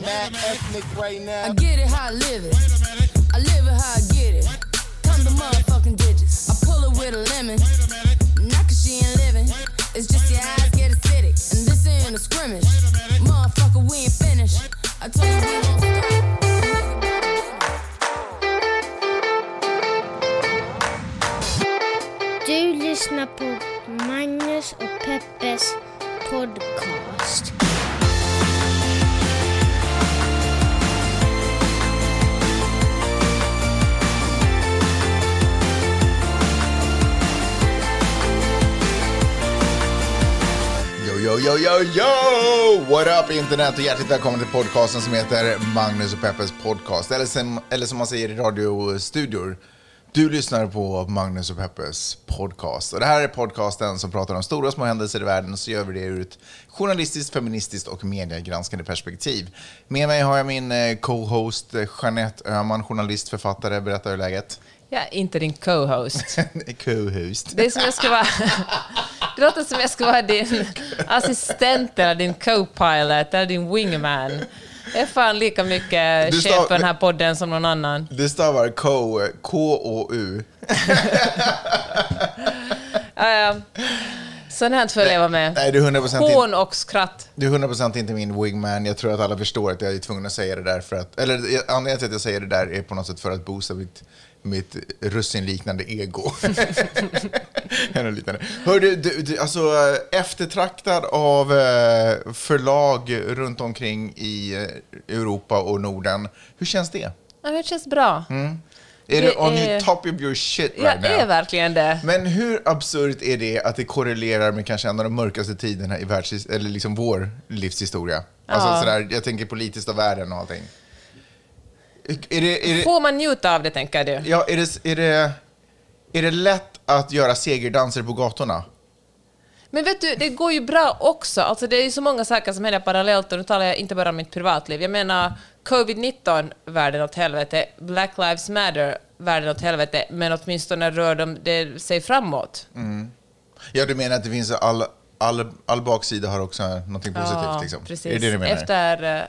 Mad ethnic right now. I get it how I live it. I live it how I get it. Come the motherfucking digits. I pull it with a lemon. Not cause she ain't living. It's just your eyes get acidic. And this ain't a scrimmage. Motherfucker, we ain't finished. I told you we won't stop. Du lyssnar på Magnus och Peppes podcast. Yo, yo, yo, yo! What up internet och hjärtligt välkommen till podcasten som heter Magnus och Peppes podcast. Eller som, eller som man säger i radiostudior. Du lyssnar på Magnus och Peppes podcast. Och det här är podcasten som pratar om stora och små händelser i världen och så gör vi det ur ett journalistiskt, feministiskt och mediegranskande perspektiv. Med mig har jag min eh, co-host eh, Jeanette Öhman, journalist, författare. Berätta hur läget. Jag är inte din co-host. co-host. Det är som jag ska vara... Det låter som jag ska vara din assistent eller din co-pilot eller din wingman. Jag är fan lika mycket Du chef för den här podden som någon annan. Det stavar K, K-O-U. Ja, ja. Sånt här får jag leva med. Nej, det är 100% inte- Hån och skratt. Du är 100% inte min wingman. Jag tror att alla förstår att jag är tvungen att säga det där för att... Eller anledningen till att jag säger det där är på något sätt för att boosta mitt, mitt russinliknande ego. Hör du, du, du, alltså eftertraktad av eh, förlag runt omkring i eh, Europa och Norden. Hur känns det? Ja, det känns bra. Är Det on är- your top of your shit right Jag now? är verkligen det. Men hur absurt är det att det korrelerar med kanske en av de mörkaste tiderna i världs, eller liksom vår livshistoria? Alltså Ja. sådär, jag tänker politiskt av världen och allting. Är det, är det, Får man njuta av det, tänker du? ja, är, det, är, det, är det lätt att göra segerdanser på gatorna? Men vet du, det går ju bra också. Alltså det är så många saker som händer parallellt och nu talar jag inte bara om mitt privatliv. Jag menar covid-19, världen åt helvete, Black Lives Matter, världen åt helvete, men åtminstone rör de det sig framåt. Ja, du menar att det finns all, all, all baksida har också någonting positivt? Ja, liksom. precis. Är det det du menar? Efter eh,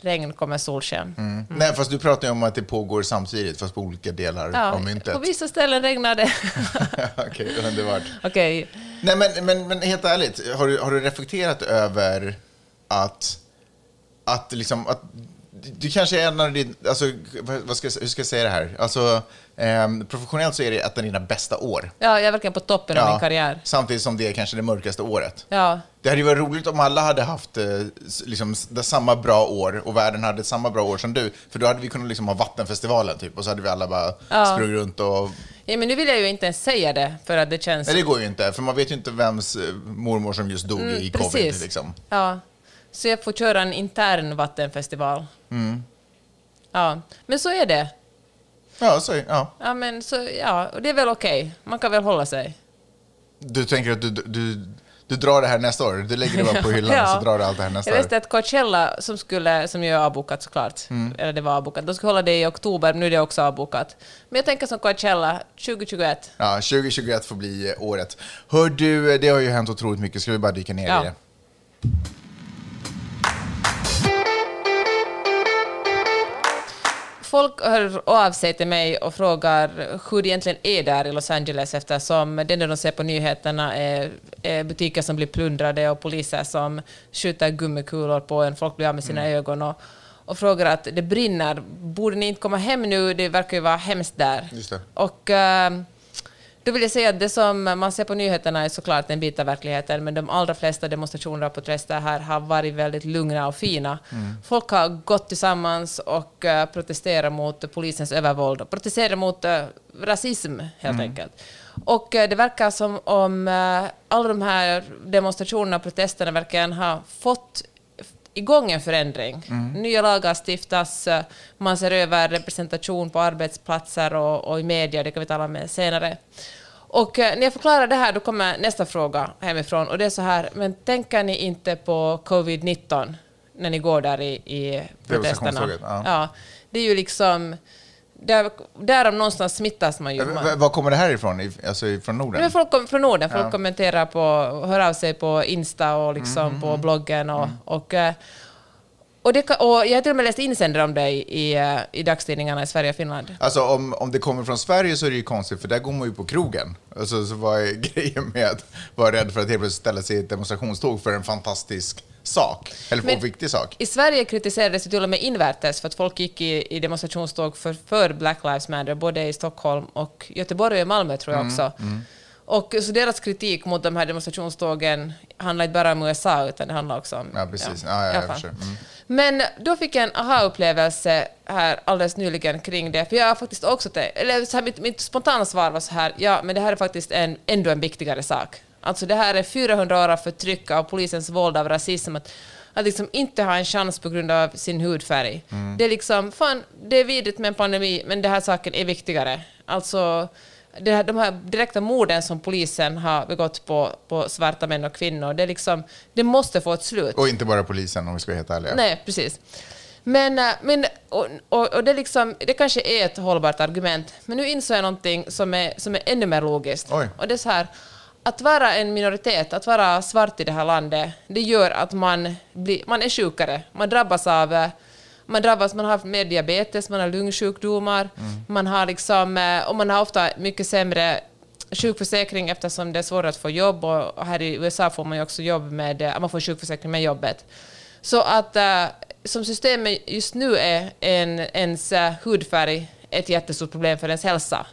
regn kommer solsken. Mm. Nej, fast du pratar ju om att det pågår samtidigt, fast på olika delar Ja, av myntet. på vissa ställen regnar det. Okej, underbart. Okej, Nej, men, men, men helt ärligt, har du, har du reflekterat över att, att liksom, att du kanske är en av dina, alltså, vad ska, hur ska jag säga det här? Alltså, ehm, professionellt så är det ett av dina bästa år. ja, jag är verkligen på toppen av min karriär. Samtidigt som det är kanske det mörkaste året. Ja, Det hade ju varit roligt om alla hade haft eh, liksom, samma bra år och världen hade samma bra år som du. För då hade vi kunnat liksom ha Vattenfestivalen typ och så hade vi alla bara Ja. sprungit runt och... ja, men nu vill jag ju inte ens säga det, för att det känns... Nej, det går ju inte, för man vet ju inte vems eh, mormor som just dog i covid. Mm, Precis. Liksom. Ja, så jag får köra en intern vattenfestival. Mm. Ja, men så är det. Ja, så, ja. Ja, men så, ja, och det är väl okej. Man kan väl hålla sig. Du tänker att du, du, du drar det här nästa år? Du lägger det bara på hyllan och så drar du allt det här nästa Jag läste år? att Coachella, som, skulle, som ju är avbokat såklart, Mm. eller det var avbokat, de skulle hålla det i oktober, nu är det också avbokat. Men jag tänker som Coachella, 2021. Ja, 2021 får bli året. Hör du, det har ju hänt otroligt mycket. Ska vi bara dyka ner Ja. i det? Folk hör av sig till mig och frågar hur det egentligen är där i Los Angeles eftersom det de ser på nyheterna är, är butiker som blir plundrade och poliser som skjuter gummikulor på en, folk blir av med sina Mm. ögon och, och frågar att det brinner, borde ni inte komma hem nu, det verkar ju vara hemskt där. Och eh, då vill jag säga att det som man ser på nyheterna är såklart en bit av verkligheten, men de allra flesta demonstrationer och protester här har varit väldigt lugna och fina. Folk har gått tillsammans och uh, protesterat mot polisens övervåld och protesterat mot eh, rasism, helt enkelt. Och eh, det verkar som om alla de här demonstrationerna och protesterna verkligen har fått igång en förändring. Nya lagar stiftas, eh, man ser över representation på arbetsplatser och, och i media, det kan vi tala om senare. Och eh, när jag förklarar det här, då kommer nästa fråga hemifrån, och det är så här, men tänker ni inte på covid-19 när ni går där i, i protesterna? Ja. ja. Det är ju liksom, där, därav någonstans smittas man ju. Eh, v- Var kommer det här ifrån? Alltså ifrån Norden? men folk kom, från Norden, folk Ja. kommenterar på, hör av sig på Insta och liksom Mm, på bloggen och, och, eh, Och, det, och jag har till och med läst insändare om det i, i, eh, i dagstidningarna i Sverige och Finland. Alltså om, om det kommer från Sverige så är det ju konstigt för där går man ju på krogen. Alltså, så vad är grejen med att vara rädd för att helt plötsligt ställa sig i ett demonstrationståg för en fantastisk sak? Eller Men- en viktig sak? I Sverige kritiserades det till och med invärtes för att folk gick i, i demonstrationståg för, för Black Lives Matter, både i Stockholm och Göteborg och Malmö tror jag också. Och så deras kritik mot de här demonstrationstågen handlar inte bara om USA, utan det handlar också om... Ja, precis. Ja, ja, alla jag. Mm. Men då fick jag en aha-upplevelse här alldeles nyligen kring det, för jag har faktiskt också tänkt, eller så här, mitt, mitt spontana svar var så här, ja, men det här är faktiskt en, ändå en viktigare sak. Alltså det här är 400 år av förtryck av polisens våld, av rasism, att, att liksom inte ha en chans på grund av sin hudfärg. Det är liksom, fan, det är vidrigt med en pandemi, men den här saken är viktigare. Alltså, det här, de här direkta morden som polisen har begått på, på svarta män och kvinnor, det, är liksom, det måste få ett slut. Och inte bara polisen om vi ska vara helt ärliga. Nej, precis. Men, äh, men och, och, och det, liksom, det kanske är ett hållbart argument, men nu insåg jag någonting som är, som är ännu mer logiskt. Oj. Och det är så här, att vara en minoritet, att vara svart i det här landet, det gör att man, blir, man är sjukare. Man drabbas av eh, man drabbas, man har haft mer diabetes, man har lungsjukdomar, man har liksom, eh, och man har ofta mycket sämre sjukförsäkring eftersom det är svårare att få jobb och här i USA får man ju också jobb med, eh, man får sjukförsäkring med jobbet. Så att som systemet just nu är en, ens hudfärg ett jättestort problem för ens hälsa.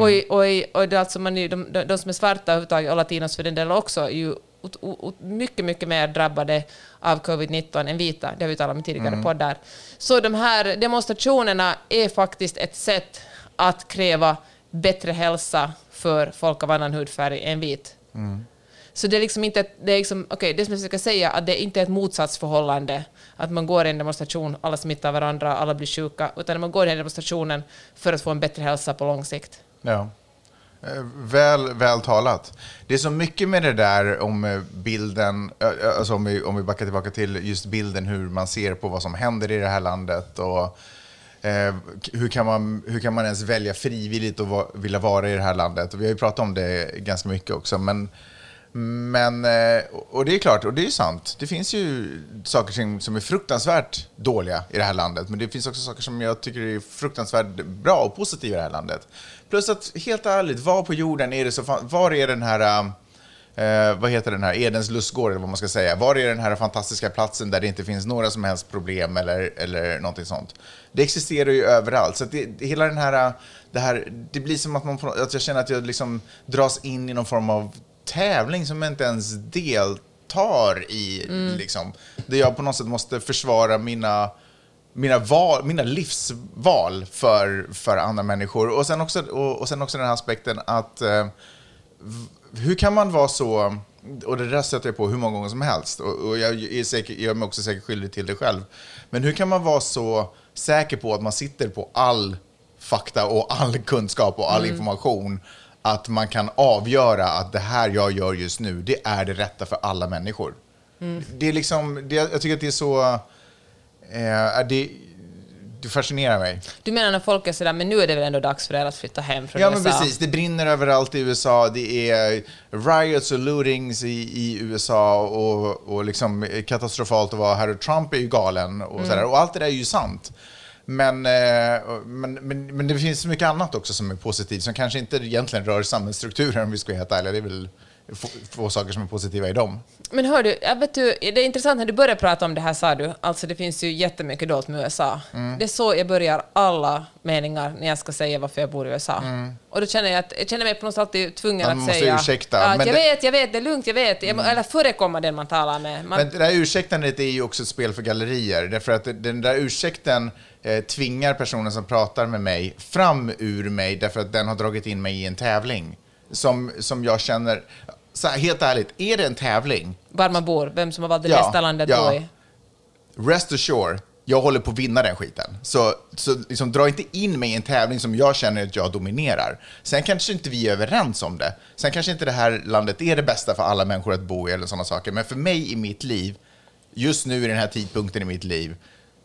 Och, i- och, i- och det alltså man, är- de, de, de som är svarta överhuvudtaget, och latinos för den delen också, är ju ot- mycket, mycket mer drabbade av covid-19 än vita. Det har vi talat om i tidigare poddar. Så de här demonstrationerna är faktiskt ett sätt att kräva bättre hälsa för folk av annan hudfärg än vit. Så det är liksom inte, det är liksom, okej, det som jag försöker säga, att det är inte ett motsatsförhållande, att man går i en demonstration, alla smittar varandra, alla blir sjuka, utan man går i den demonstrationen för att få en bättre hälsa på lång sikt. Ja. Eh, väl, väl talat. Det är så mycket med det där om eh, bilden, eh, alltså om vi, om vi backar tillbaka till just bilden hur man ser på vad som händer i det här landet och eh, hur, kan man, hur kan man ens välja frivilligt att va, vilja vara i det här landet? Och vi har ju pratat om det ganska mycket också, men men, eh, och det är klart, och det är sant. Det finns ju saker som, som är fruktansvärt dåliga i det här landet, men det finns också saker som jag tycker är fruktansvärt bra och positiva i det här landet. Plus att, helt ärligt, var på jorden är det så fan, var är den här, eh, vad heter den här, Edens lustgård eller vad man ska säga, var är den här fantastiska platsen där det inte finns några som helst problem eller, eller någonting sånt? Det existerar ju överallt, så det, hela den här, det här, det blir som att, man, att jag känner att jag liksom dras in i någon form av tävling som jag inte ens deltar i. Liksom, där jag på något sätt måste försvara mina, mina, val, mina livsval för, för andra människor. Och sen också, och, och sen också den här aspekten att eh, hur kan man vara så, och det där stöter jag på hur många gånger som helst, och, och jag är säker, gör mig också säkert skyldig till det själv, men hur kan man vara så säker på att man sitter på all fakta och all kunskap och all information att man kan avgöra att det här jag gör just nu, det är det rätta för alla människor. Det är liksom, det, jag tycker att det är så, eh, det, det fascinerar mig. Du menar när folk är sådär, men nu är det väl ändå dags för er att flytta hem från Ja, men USA? precis. Det brinner överallt i USA. Det är riots och lootings i, i USA och, och liksom katastrofalt att vara här. Och Trump är ju galen och sådär. Och allt det där är ju sant. Men, eh, men, men, men det finns så mycket annat också som är positivt som kanske inte egentligen rör samhällsstrukturen om vi ska vara helt ärliga. Det är väl få, få saker som är positiva i dem. Men hör du, jag vet du, det är intressant när du började prata om det här sa du, alltså det finns ju jättemycket dolt med USA. Mm. Det är så jag börjar alla meningar när jag ska säga varför jag bor i USA. Och då känner jag att jag känner mig på något sätt alltid tvungen Mm. Man att måste säga... ursäkta, att men jag det- Mm. vet, jag vet, det är lugnt, jag vet. Jag, må- Eller förekomma den man talar med. Man, Men det där ursäktandet är ju också ett spel för gallerier. Därför att den där ursäkten eh, tvingar personen som pratar med mig fram ur mig därför att den har dragit in mig i en tävling. Som, som jag känner... Så här, helt ärligt, är det en tävling, var man bor, vem som har valt det Ja, bästa landet ja. bo i. rest assured, jag håller på att vinna den skiten. Så, så liksom, dra inte in mig i en tävling som jag känner att jag dominerar. Sen kanske inte vi är överens om det. Sen kanske inte det här landet är det bästa för alla människor att bo i eller sådana saker. Men för mig i mitt liv, just nu i den här tidpunkten i mitt liv,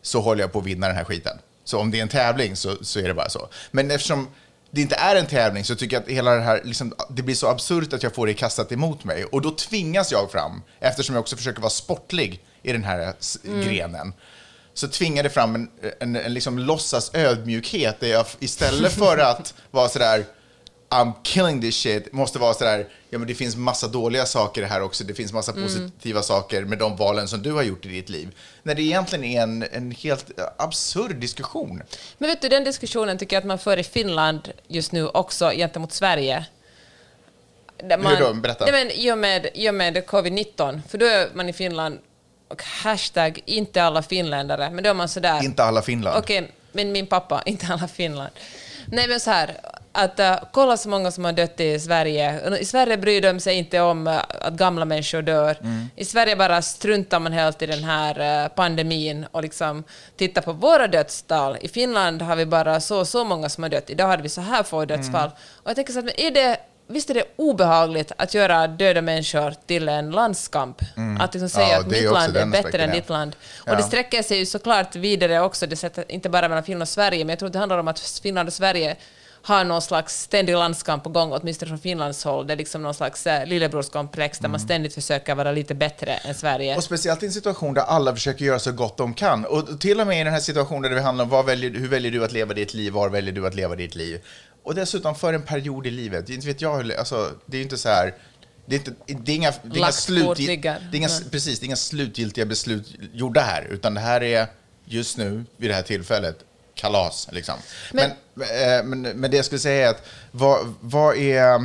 så håller jag på att vinna den här skiten. Så om det är en tävling så, så är det bara så. Men eftersom det inte är en tävling så tycker jag att hela det här, liksom, det blir så absurt att jag får det kastat emot mig. Och då tvingas jag fram, eftersom jag också försöker vara sportlig i den här s- grenen. Så tvingar det fram en, en, en liksom låtsas ödmjukhet där jag istället för att vara sådär I'm killing this shit, måste vara sådär, ja men det finns massa dåliga saker här också, det finns massa positiva saker med de valen som du har gjort i ditt liv. När det egentligen är en, en helt absurd diskussion. Men vet du, den diskussionen tycker jag att man för i Finland just nu också gentemot Sverige. Där Hur då? Berätta. Nej, men I och med, i och med covid-19, för då är man i Finland och hashtag inte alla finländare, men då är man sådär... Inte alla Finland. Okej, men min pappa, inte alla Finland. Nej men så här, att uh, kolla så många som har dött i Sverige. I Sverige bryr de sig inte om uh, att gamla människor dör. Mm. I Sverige bara struntar man helt i den här uh, pandemin och liksom tittar på våra dödstal. I Finland har vi bara så så många som har dött. Idag hade vi så här få dödsfall. Mm. Och jag tänker så att, men är det Visst är det obehagligt att göra döda människor till en landskamp? Att liksom säga Mm. Ja, att mitt land är bättre än ja. ditt land. Och Ja. det sträcker sig ju såklart vidare också, det sätter, inte bara mellan Finland och Sverige, men jag tror att det handlar om att Finland och Sverige har någon slags ständig landskamp på gång, åtminstone från Finlands håll. Det är liksom någon slags eh, lillebrorskomplex där man Mm. ständigt försöker vara lite bättre än Sverige. Och speciellt i en situation där alla försöker göra så gott de kan. Och till och med i den här situationen där det handlar om vad väljer, hur väljer du att leva ditt liv, var väljer du att leva ditt liv. Och dessutom för en period i livet. Inte vet jag alltså, det är ju inte så här, det är, inte, det är inga, det är inga, det är inga, Nej. precis, det är inga slutgiltiga beslut gjorda här, utan det här är just nu, vid det här tillfället, kalas. Liksom. Men, men, men, men det jag skulle säga är att vad, vad är...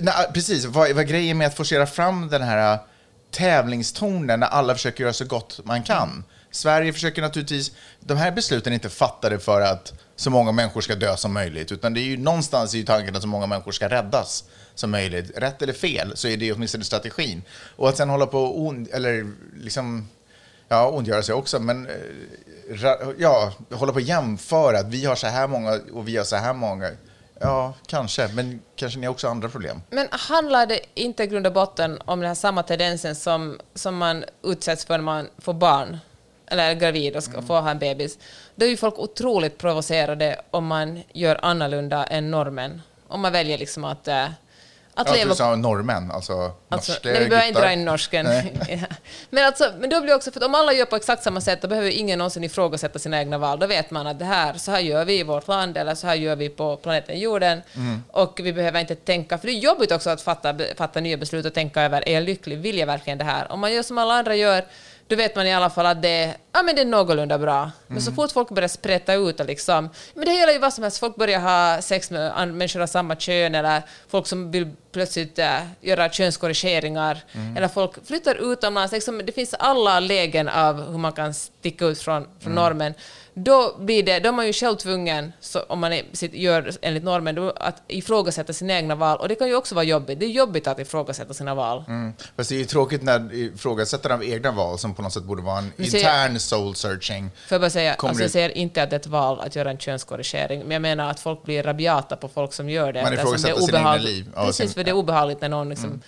Nej, precis, vad, vad grejen med att forcera fram den här tävlingstonen när alla försöker göra så gott man kan? Sverige försöker naturligtvis... De här besluten är inte fattade för att så många människor ska dö som möjligt, utan det är ju någonstans i tanken att så många människor ska räddas som möjligt. Rätt eller fel, så är det åtminstone strategin. Och att sen hålla på och eller liksom, ja, ondgöra sig också, men eh, ja, hålla på och jämföra att vi har så här många och vi har så här många. Ja, kanske, men kanske ni har också andra problem. Men handlar det inte i grund och botten om den här samma tendensen som, som man utsätts för när man får barn, eller är gravid och ska få ha en bebis? Då är ju folk otroligt provocerade om man gör annorlunda än normen. Om man väljer liksom att, eh, att Ja, leva du sa norrmän, alltså, Alltså, norska nej, vi behöver inte dra in norsken. Men, alltså, men då blir också, för om alla gör på exakt samma sätt, då behöver ingen någonsin ifrågasätta sina egna val. Då vet man att det här, så här gör vi i vårt land, eller så här gör vi på planeten jorden. Mm. Och vi behöver inte tänka, för det är jobbigt också att fatta, fatta nya beslut och tänka över, är jag lycklig, vill jag verkligen det här? Om man gör som alla andra gör, då vet man i alla fall att det, ja, men det är någorlunda bra. Men Mm. så fort folk börjar sprätta ut och liksom, men det gäller ju vad som helst, folk börjar ha sex med människor av samma kön eller folk som vill plötsligt äh, göra könskorrigeringar Mm. eller folk flyttar utomlands. Liksom, det finns alla lägen av hur man kan sticka ut från, från Mm. normen. Då, blir det, då är man ju själv tvungen, så, om man är, sitt, gör enligt normen, då, att ifrågasätta sina egna val. Och det kan ju också vara jobbigt. Det är jobbigt att ifrågasätta sina val. Mm. Fast det är ju tråkigt när ifrågasätter av egna val som på något sätt borde vara en Men intern soul searching. Får jag bara säga, alltså jag säger inte att det är ett val att göra en könskorrigering, men jag menar att folk blir rabiata på folk som gör det. Man ifrågasätter är sina egna liv. Precis, sin- för det är obehagligt när någon liksom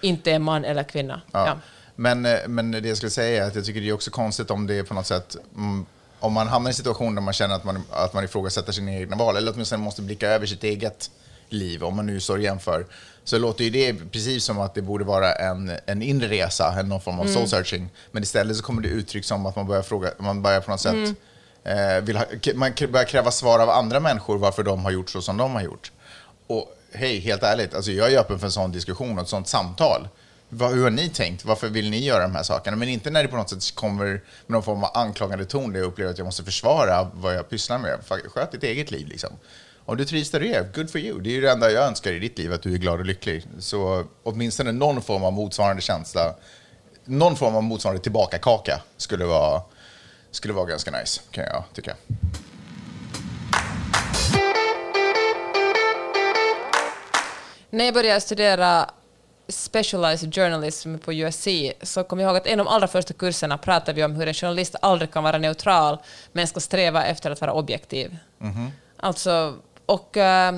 inte är man eller kvinna. Ja. Ja. Men, eh, men det jag skulle säga är att jag tycker det är också konstigt om det är på något sätt, mm, om man hamnar i en situation där man känner att man, att man ifrågasätter sina egna val, eller åtminstone måste blicka över sitt eget liv, om man nu så jämför, så låter ju det precis som att det borde vara en, en inre resa, en någon form av soul searching. Men istället så kommer det uttryck som att man börjar, fråga, man börjar på något sätt eh, vill ha, man börjar kräva svar av andra människor varför de har gjort så som de har gjort. Och hej, helt ärligt, alltså jag är öppen för en sån diskussion och ett sånt samtal. Vad, hur har ni tänkt? Varför vill ni göra de här sakerna? Men inte när det på något sätt kommer med någon form av anklagande ton där jag upplever att jag måste försvara vad jag pysslar med. Sköt ditt eget liv liksom. Om du trivs där du är, good for you. Det är ju det enda jag önskar i ditt liv, att du är glad och lycklig. Så åtminstone någon form av motsvarande känsla, någon form av motsvarande tillbakakaka skulle vara, skulle vara ganska nice, kan jag tycka. När jag började studera specialized journalism på USC så kom jag ihåg att en av de allra första kurserna pratade vi om hur en journalist aldrig kan vara neutral men ska sträva efter att vara objektiv. Alltså, och, eh,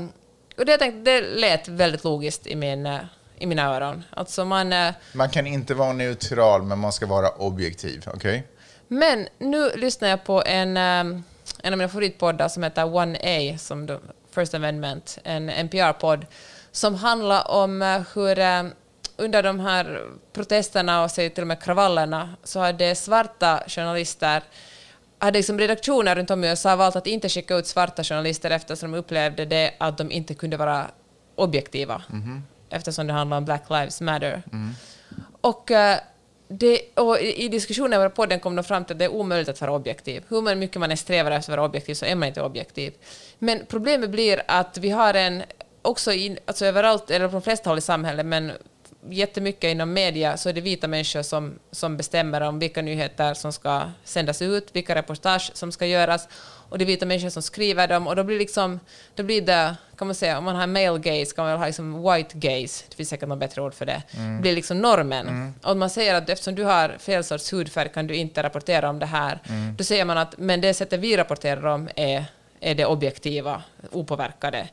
och det, tänkte, det lät väldigt logiskt i, min, eh, i mina öron. Alltså man, eh, Man kan inte vara neutral, men man ska vara objektiv, okej? Men nu lyssnar jag på en, en av mina favoritpoddar som heter 1A, som First Amendment, en NPR-podd, som handlar om hur, under de här protesterna och till och med kravallerna så hade svarta journalister hade liksom redaktioner runt om i USA valt att inte skicka ut svarta journalister eftersom de upplevde det att de inte kunde vara objektiva eftersom det handlar om Black Lives Matter. Och, eh, det, och i diskussionen på podden kom de fram till att det är omöjligt att vara objektiv. Hur mycket man än strävar efter att vara objektiv så är man inte objektiv. Men problemet blir att vi har en, också in, alltså överallt, eller på de flesta håll i samhället, men jättemycket inom media så är det vita människor som, som bestämmer om vilka nyheter som ska sändas ut, vilka reportage som ska göras, och det är vita människor som skriver dem, och då blir liksom, då blir det, kan man säga, om man har male gaze kan man ha liksom white gaze, det finns säkert något bättre ord för det, det blir liksom normen. Och man säger att eftersom du har fel sorts hudfärg kan du inte rapportera om det här, då säger man att men det sättet vi rapporterar om är är det objektiva, opåverkade.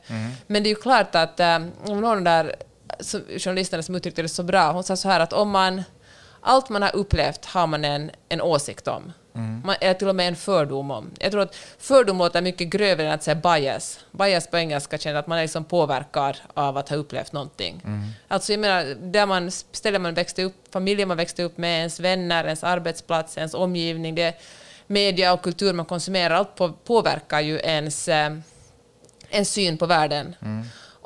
Men det är ju klart att eh, om någon där som, journalisterna som uttryckte det så bra, hon sa så här att om man allt man har upplevt har man en, en åsikt om. Man, eller till och med en fördom om. Jag tror att fördom låter mycket grövre än att säga bias. Bias på engelska känner att man är liksom påverkad av att ha upplevt någonting. Alltså jag menar, där man, stället man växte upp, familjen man växte upp med, ens vänner, ens arbetsplats, ens omgivning, det media och kultur man konsumerar, allt på, påverkar ju ens, eh, ens syn på världen.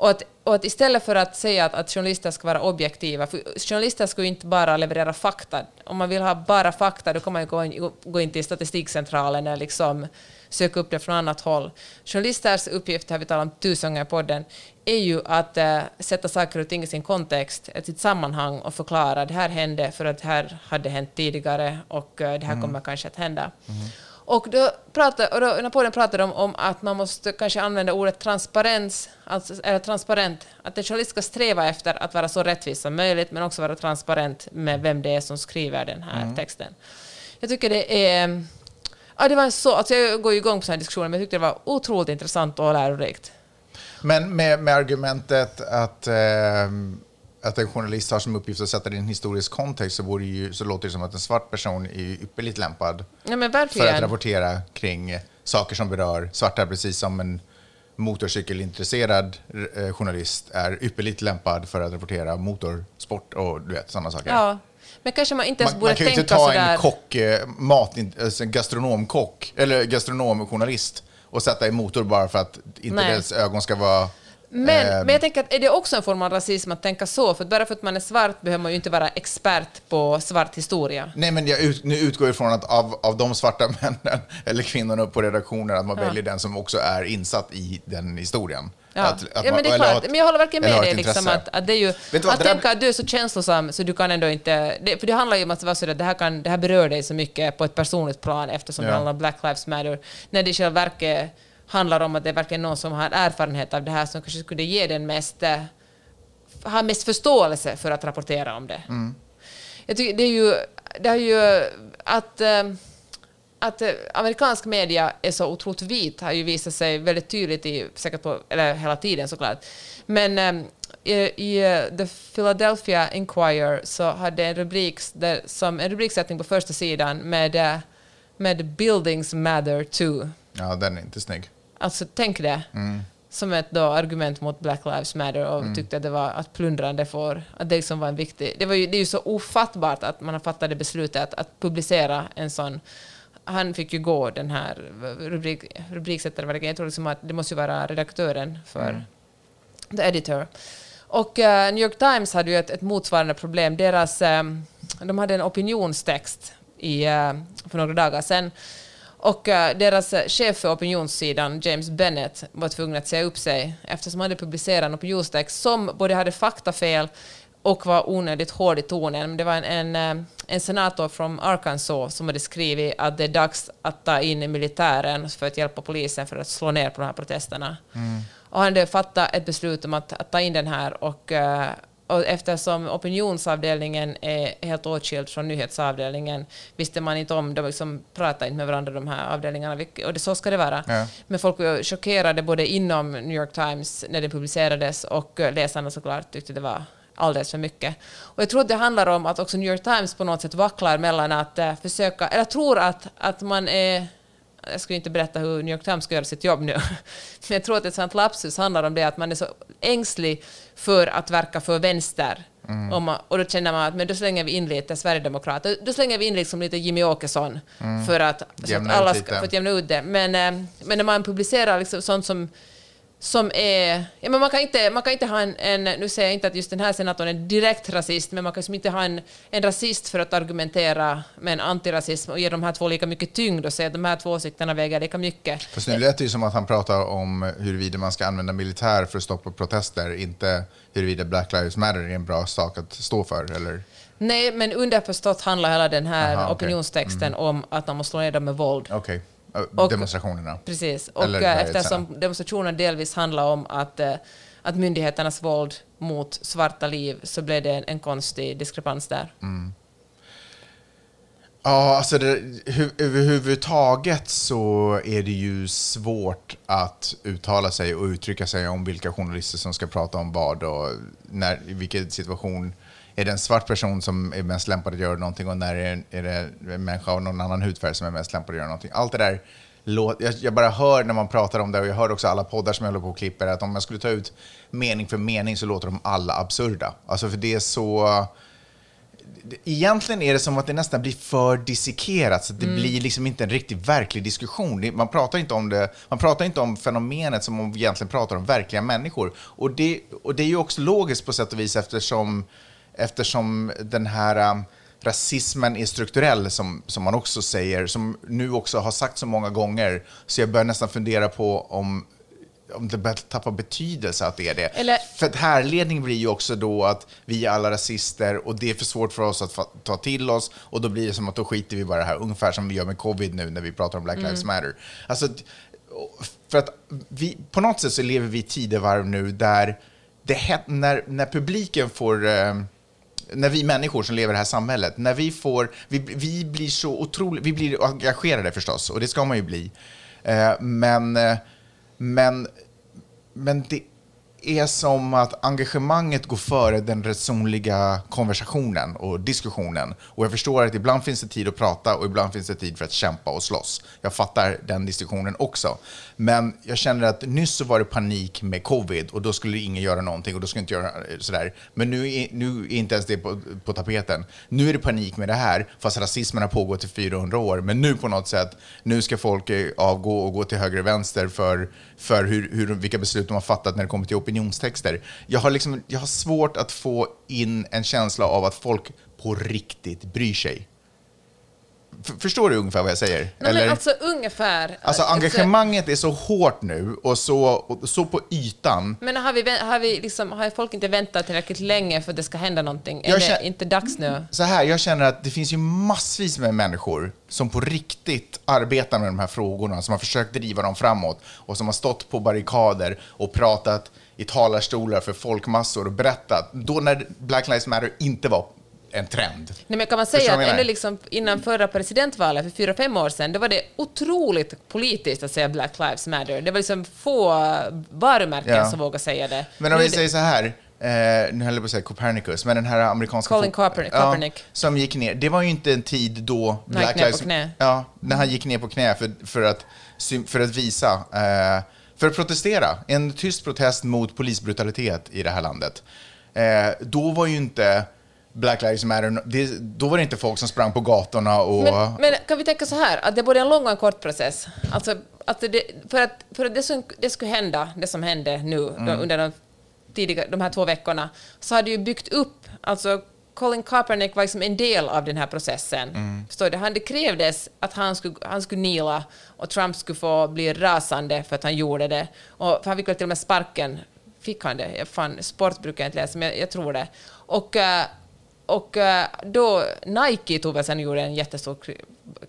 Och att, och att istället för att säga att, att journalister ska vara objektiva, för journalister ska ju inte bara leverera fakta. Om man vill ha bara fakta, då kan man ju gå in, gå in till statistikcentralen eller liksom söka upp det från annat håll. Journalisters uppgift, har vi talat om tusen gånger i podden, är ju att eh, sätta saker och ting i sin kontext, i sitt sammanhang och förklara det här hände för att det här hade hänt tidigare och eh, det här kommer kanske att hända. Och då pratade, och då, när podden pratade om, om att man måste kanske använda ordet transparens, alltså, eller transparent, att en journalist ska sträva efter att vara så rättvis som möjligt, men också vara transparent med vem det är som skriver den här texten. Jag tycker det är... Ja, det var så, alltså jag går ju igång på sådana diskussioner, men jag tyckte det var otroligt intressant och lärorikt. Men med, med argumentet att, eh, att en journalist har som uppgift att sätta det i en historisk kontext så, vore det ju, så låter det som att en svart person är ypperligt lämpad Ja, för att rapportera kring saker som berör svarta, precis som en motorcykelintresserad eh, journalist är ypperligt lämpad för att rapportera motorsport och du vet, sådana saker. Ja, men kanske man inte ens Man, borde man kan ju tänka inte ta sådär... en kock, eh, mat, alltså en gastronomkock, eller gastronomjournalist och sätta i motor bara för att inte Nej. deras ögon ska vara... Men, eh, men jag tänker att är det också en form av rasism att tänka så? För att bara för att man är svart behöver man ju inte vara expert på svart historia. Nej, men jag ut, nu utgår jag ifrån att av, av de svarta männen eller kvinnorna på redaktionen, att man Ja. väljer den som också är insatt i den historien. Ja, Att- att ja men det är klart. ett- Men jag håller verkligen med dig. Liksom, att, att det är ju, vad, att det där- tänka att du är så känslosam så du kan ändå inte... Det, för det handlar ju om att vara så att det här, kan, det här berör dig så mycket på ett personligt plan eftersom det Ja. handlar om Black Lives Matter. När det i själva verket handlar om att det är verkligen någon som har erfarenhet av det här som kanske skulle ge den mest... eh, ha mest förståelse för att rapportera om det. Mm. Jag tycker det är ju... Det är ju att... eh, att eh, amerikansk media är så otroligt vit har ju visat sig väldigt tydligt i, säkert på, eller hela tiden såklart. Men i, i The Philadelphia Inquirer så hade en rubrik där, som en rubriksättning på första sidan med, med “Buildings matter too”. Ja, den är inte snygg. Alltså tänk det. Som ett då argument mot Black Lives Matter och tyckte att det var att plundrande får, att det liksom var en viktig... Det, var ju, det är ju så ofattbart att man har fattat det beslutet att, att publicera en sån... Han fick ju gå, den här rubrik, rubriksättaren, jag tror liksom att det måste ju vara redaktören för the editor. Och eh, New York Times hade ju ett, ett motsvarande problem. Deras, eh, de hade en opinionstext i, eh, för några dagar sedan. Och eh, deras eh, chef för opinionssidan, James Bennett, var tvungen att säga upp sig eftersom han hade publicerat en opinionstext som både hade faktafel och var onödigt hård i tonen. Det var en, en, eh, en senator från Arkansas som hade skrivit att det är dags att ta in militären för att hjälpa polisen för att slå ner på de här protesterna. Och han hade fattat ett beslut om att, att ta in den här och, eh, och eftersom opinionsavdelningen är helt åtskild från nyhetsavdelningen visste man inte om, de liksom pratade inte med varandra de här avdelningarna, och det, så ska det vara. Ja. Men folk var chockerade både inom New York Times när det publicerades och eh, läsarna såklart tyckte det var alldeles för mycket. Och jag tror att det handlar om att också New York Times på något sätt vacklar mellan att eh, försöka, eller tror att, att man är jag ska inte berätta hur New York Times ska göra sitt jobb nu, men jag tror att ett sånt lapsus handlar om det att man är så ängslig för att verka för vänster Mm. Om man, och då känner man att men då slänger vi in lite Sverigedemokrater, då slänger vi in liksom lite Jimmy Åkesson för, att, så att Mm. Alla ska, för att jämna ut det. Men, eh, men när man publicerar liksom sånt som som är... Ja, men man, kan inte, man kan inte ha en, en... Nu säger jag inte att just den här senatorn är direkt rasist, men man kan liksom inte ha en, en rasist för att argumentera med en antirasism och ge de här två lika mycket tyngd och säga att de här två åsikterna väger lika mycket. Fast nu lät det ju som att han pratar om huruvida man ska använda militär för att stoppa protester, inte huruvida Black Lives Matter är en bra sak att stå för, eller? Nej, men underförstått handlar hela den här Aha, opinionstexten om att man måste slå ner dem med våld. Ö, Och- demonstrationerna. Precis. Och Eller eh, eftersom demonstrationen delvis handlar om att, eh, att myndigheternas våld mot svarta liv så blev det en, en konstig diskrepans där. Ja, alltså det, hu, överhuvudtaget så är det ju svårt att uttala sig och uttrycka sig om vilka journalister som ska prata om vad och när, i vilken situation är det en svart person som är mest lämpad att göra någonting och när är, är det en människa av någon annan hudfärg som är mest lämpad att göra någonting. Allt det där, jag, bara hör när man pratar om det och jag hör också alla poddar som jag håller på och klipper att om jag skulle ta ut mening för mening så låter de alla absurda. Alltså för det är så egentligen är det som att det nästan blir för dissekerat, så att det blir liksom inte en riktigt verklig diskussion. Man pratar inte om det, man pratar inte om fenomenet som om vi egentligen pratar om verkliga människor. Och det, och det är ju också logiskt på sätt och vis eftersom, eftersom den här um, rasismen är strukturell, som, som man också säger, som nu också har sagt så många gånger, så jag börjar nästan fundera på om om det börjar tappa betydelse att det är det. Eller- För att härledning blir ju också då att vi är alla rasister och det är för svårt för oss att ta till oss och då blir det som att då skiter vi bara det här, ungefär som vi gör med covid nu när vi pratar om Black Lives Matter. Alltså, för att vi, på något sätt så lever vi i tidevarv nu där det, när, när publiken får eh, när vi människor som lever i det här samhället, när vi får, vi, vi blir så otroligt, vi blir engagerade förstås, och det ska man ju bli. Eh, men, eh, men, men det är som att engagemanget går före den resonliga konversationen och diskussionen. Och jag förstår att ibland finns det tid att prata och ibland finns det tid för att kämpa och slåss. Jag fattar den diskussionen också. Men jag känner att nyss så var det panik med covid och då skulle ingen göra någonting och då skulle inte göra eh, sådär. Men nu är, nu är inte ens det på, på tapeten. Nu är det panik med det här, fast rasismen har pågått i 400 år. Men nu på något sätt, nu ska folk eh, avgå och gå till höger och vänster för, för hur, hur, vilka beslut de har fattat när det kommer till opinionstexter. Jag har, liksom, jag har svårt att få in en känsla av att folk på riktigt bryr sig. Förstår du ungefär vad jag säger? Nej, men alltså ungefär. Alltså engagemanget är så hårt nu och så, och så på ytan. Men har, vi, har, vi liksom, har folk inte väntat tillräckligt länge för att det ska hända någonting? Är Jag det känner- inte dags nu? Så här, jag känner att det finns ju massvis med människor som på riktigt arbetar med de här frågorna, som har försökt driva dem framåt och som har stått på barrikader och pratat i talarstolar för folkmassor och berättat, då när Black Lives Matter inte var en trend. Nej, men kan man säga att ännu liksom innan förra presidentvalet för fyra, fem år sedan, då var det otroligt politiskt att säga Black Lives Matter. Det var liksom få varumärken Ja. som vågade säga det. Men om vi säger så här, eh, nu höll jag på att säga Copernicus, men den här amerikanska... Colin Kaepernick- Kaepernick. som gick ner. Det var ju inte en tid då han gick ner på knä. Ja, när han gick ner på knä för, för, att, för att visa, eh, för att protestera. En tyst protest mot polisbrutalitet i det här landet. Eh, då var ju inte Black Lives Matter, det, då var det inte folk som sprang på gatorna och... Men, men kan vi tänka så här, att det är både en lång och en kort process? Alltså, att det, för att, för att det, som, det skulle hända, det som hände nu Mm. då, under de, tidiga, de här två veckorna, så hade ju byggt upp, alltså Colin Kaepernick var liksom en del av den här processen. Mm. Förstår du? Han, det krävdes att han skulle, han skulle nila och Trump skulle få bli rasande för att han gjorde det. Och, för han fick väl till och med sparken. Fick han det? Jag fan, sport brukar jag inte läsa, men jag, jag tror det. Och, eh, och eh, då, Nike tog väl sen gjorde en jättestor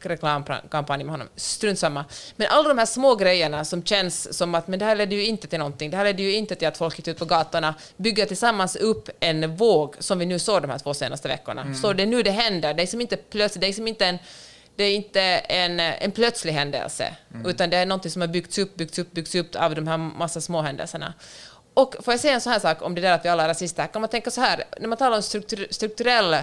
reklamkampanj med honom. Strunt samma. Men alla de här små grejerna som känns som att men det här ledde ju inte till någonting. Det här ledde ju inte till att folk gick ut på gatorna. Bygger tillsammans upp en våg som vi nu såg de här två senaste veckorna. Så det är nu det händer. Det är som inte plötsligt, det är som inte en det är inte en, en plötslig händelse, utan det är något som har byggts upp, byggts upp, byggts upp av de här massa små händelserna. Och får jag säga en sån här sak om det där att vi alla är rasister, kan man tänka så här, när man talar om struktur, strukturell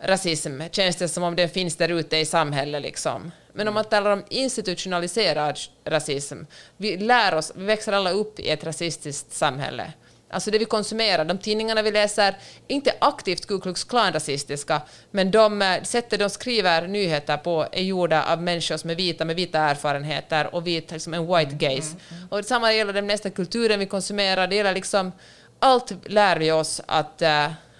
rasism känns det som om det finns där ute i samhället. Liksom. Men om man talar om institutionaliserad rasism, vi lär oss, vi växer alla upp i ett rasistiskt samhälle. Alltså det vi konsumerar, de tidningarna vi läser, inte aktivt Ku Klux Klan-rasistiska, men de eh, sättet de skriver nyheter på är gjorda av människor som är vita med vita erfarenheter och vit, liksom en white gaze. Och detsamma gäller den nästa kulturen vi konsumerar, det gäller liksom allt lär vi oss att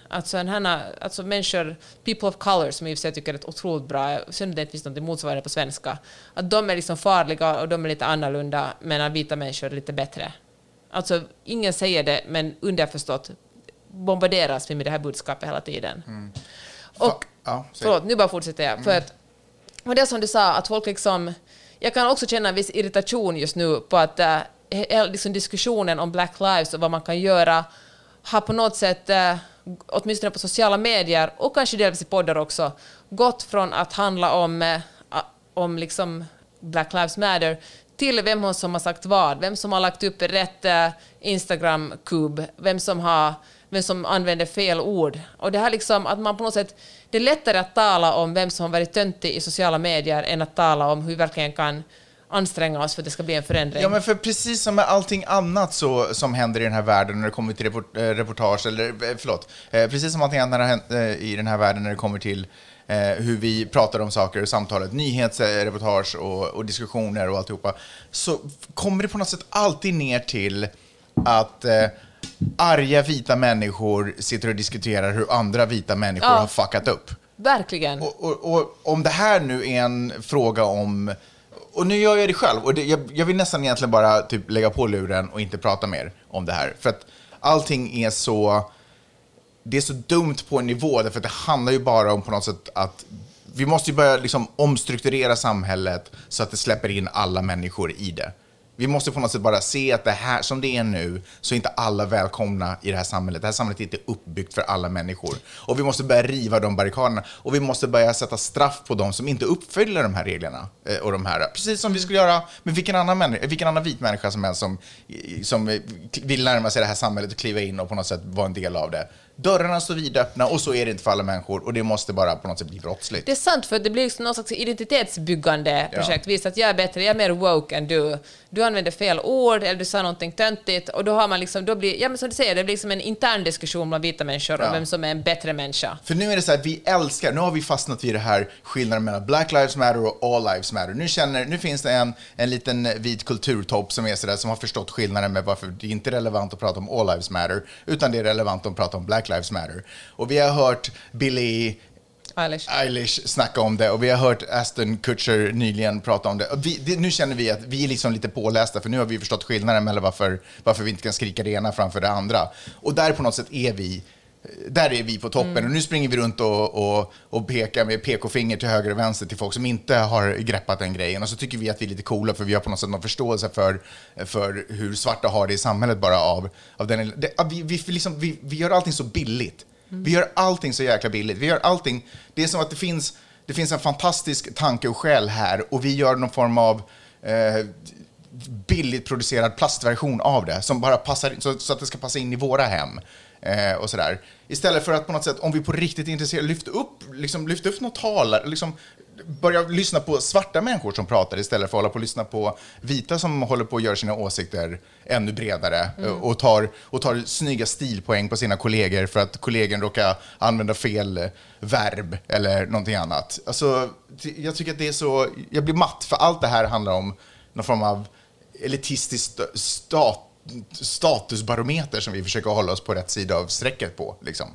att sådana här, alltså människor, people of color, som jag i och för sig tycker är ett otroligt bra, synd att det inte finns något motsvarande på svenska, att de är liksom farliga och de är lite annorlunda, medan vita människor är lite bättre. Alltså, ingen säger det, men underförstått bombarderas vi med det här budskapet hela tiden. Och, Ja, förlåt, nu bara fortsätter jag. För att, och det som du sa, att folk liksom... Jag kan också känna en viss irritation just nu på att äh, liksom diskussionen om Black Lives och vad man kan göra har på något sätt, äh, åtminstone på sociala medier och kanske delvis i poddar också, gått från att handla om, äh, om liksom Black Lives Matter till vem som har sagt vad, vem som har lagt upp rätt eh, Instagram-kub, vem som har vem som använder fel ord. Och det här liksom att man på något sätt, det är lättare att tala om vem som har varit töntig i sociala medier än att tala om hur vi verkligen kan anstränga oss för att det ska bli en förändring. Ja, men för precis som med allting annat så, som händer i den här världen när det kommer till report, eh, reportage, eller eh, förlåt, precis som allting annat har hänt i den här världen när det kommer till eh, hur vi pratar om saker i samtalet, nyhetsreportage och, och diskussioner och alltihopa, så kommer det på något sätt alltid ner till att eh, arga vita människor sitter och diskuterar hur andra vita människor Ja. har fuckat upp. Verkligen. Och, och, och om det här nu är en fråga om... Och nu gör jag det själv. Och det, jag, jag vill nästan egentligen bara typ lägga på luren och inte prata mer om det här. För att allting är så... Det är så dumt på en nivå, därför att det handlar ju bara om på något sätt att vi måste ju börja liksom omstrukturera samhället så att det släpper in alla människor i det. Vi måste på något sätt bara se att det här, som det är nu, så är inte alla välkomna i det här samhället. Det här samhället är inte uppbyggt för alla människor. Och vi måste börja riva de barrikaderna. Och vi måste börja sätta straff på de som inte uppfyller de här reglerna. Eh, och de här, precis som vi skulle göra med vilken annan, människa, vilken annan vit människa som helst som, som vill närma sig det här samhället och kliva in och på något sätt vara en del av det. Dörrarna står vidöppna och så är det inte för alla människor. Och det måste bara på något sätt bli brottsligt. Det är sant, för det blir liksom någon slags identitetsbyggande Ja. projekt. Visa att jag är bättre, jag är mer woke än du. Du använder fel ord eller du sa någonting töntigt och då har man liksom, då blir, ja men som du säger, det blir liksom en intern diskussion bland vita människor om Ja. vem som är en bättre människa. För nu är det så här att vi älskar, nu har vi fastnat vid det här skillnaden mellan Black Lives Matter och All Lives Matter. Nu, känner, nu finns det en, en liten vit kulturtopp som är så där, som har förstått skillnaden med varför det inte är relevant att prata om All Lives Matter, utan det är relevant att prata om Black Lives Matter. Och vi har hört Billie Eilish. Eilish snacka om det och vi har hört Aston Kutcher nyligen prata om det. Vi, det nu känner vi att vi är liksom lite pålästa för nu har vi förstått skillnaden mellan varför, varför vi inte kan skrika det ena framför det andra. Och där på något sätt är vi där är vi på toppen och nu springer vi runt och, och, och pekar med PK-finger till höger och vänster till folk som inte har greppat den grejen. Och så tycker vi att vi är lite coola för vi har på något sätt någon förståelse för, för hur svarta har det i samhället bara av, av den. Det, vi, vi, liksom, vi, vi gör allting så billigt. Vi gör allting så jäkla billigt. Vi gör allting, det är som att det finns, det finns en fantastisk tanke och själ här och vi gör någon form av eh, billigt producerad plastversion av det som bara passar in, så, så att det ska passa in i våra hem. Eh, och sådär. Istället för att på något sätt, om vi på riktigt är intresserade, lyft upp, liksom, lyft upp något talare, liksom, börja lyssna på svarta människor som pratar istället för att hålla på och lyssna på vita som håller på att göra sina åsikter ännu bredare eh, och, tar, och tar snygga stilpoäng på sina kollegor för att kollegan råkar använda fel eh, verb eller någonting annat. Alltså, jag tycker att det är så, jag blir matt för allt det här handlar om någon form av elitistisk sta- stat, statusbarometer som vi försöker hålla oss på rätt sida av strecket på. Liksom.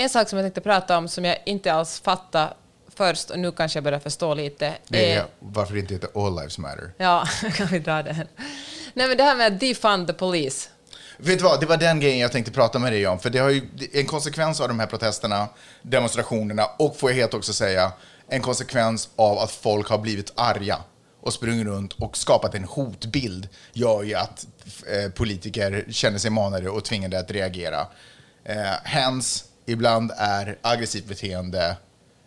En sak som jag tänkte prata om som jag inte alls fattade först och nu kanske jag börjar förstå lite. Det är är- varför det inte heter All Lives Matter. Ja, kan vi dra den? Nej men det här med att defund the police. Vet du vad, det var den grejen jag tänkte prata med dig om. För det har ju en konsekvens av de här protesterna, demonstrationerna och får jag helt också säga, en konsekvens av att folk har blivit arga och sprungit runt och skapat en hotbild gör ju att eh, politiker känner sig manade och tvingade att reagera. Eh, hens, ibland är aggressivt beteende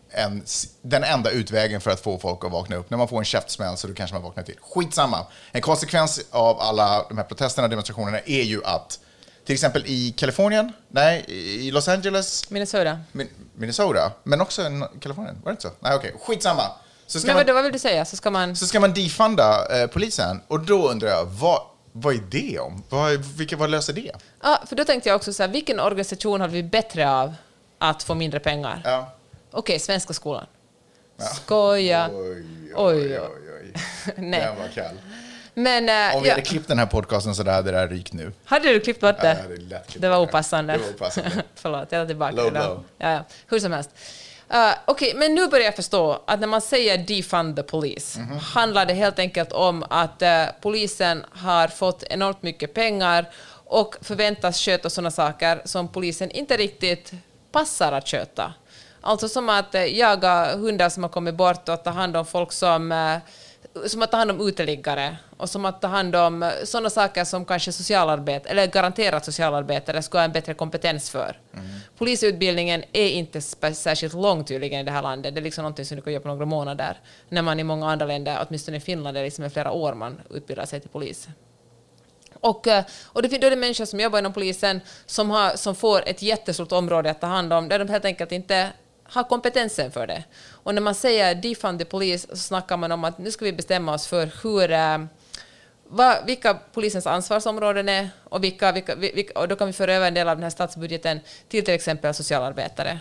en, den enda utvägen för att få folk att vakna upp. När man får en käftsmäll så då kanske man vaknar till. Skitsamma. En konsekvens av alla de här protesterna och demonstrationerna är ju att till exempel i Kalifornien, nej, i Los Angeles, Minnesota. Min- Minnesota, men också i Kalifornien, var det inte så? Nej, okej, skitsamma. Så ska Men man- vadå, vad vill du säga? Så ska man... så ska man defunda eh, polisen. Och då undrar jag, vad, vad är det om? Vad, vilka, vad löser det? Ja, för då tänkte jag också så här, vilken organisation har vi bättre av att få mindre pengar? Ja. Okej, Svenska skolan. Skoja. Oj, Oj, oj. oj. Nej. Den var kall. Men eh, Om vi ja, hade klippt den här podcasten så där hade det här rykt nu. hade du klippt bort Ja, det? lätt klippt det var det. opassande. Det var opassande. Förlåt, jag tar tillbaka Low det. då. blow. Ja, ja. Hur som helst. Uh, Okej, men nu börjar jag förstå att när man säger defund the police Mhm. handlar det helt enkelt om att eh, polisen har fått enormt mycket pengar och förväntas sköta sådana saker som polisen inte riktigt passar att sköta. Alltså som att eh, jaga hundar som har kommit bort och ta hand om folk som eh, som att ta hand om uteliggare och som att ta hand om sådana saker som kanske socialarbete, eller garanterat socialarbetare skulle ha en bättre kompetens för. Polisutbildningen är inte särskilt lång tydligen i det här landet. Det är liksom någonting som du kan göra på några månader. När man i många andra länder, åtminstone i Finland, det är liksom flera år man utbildar sig till polis. Och, eh, och det finns då är det människor som jobbar inom polisen som, har, som får ett jättestort område att ta hand om, där de helt enkelt inte har kompetensen för det. Och när man säger defund the police så snackar man om att nu ska vi bestämma oss för hur, eh, vad, vilka polisens ansvarsområden är och, vilka, vilka, vilka, och då kan vi föra över en del av den här statsbudgeten till till exempel socialarbetare.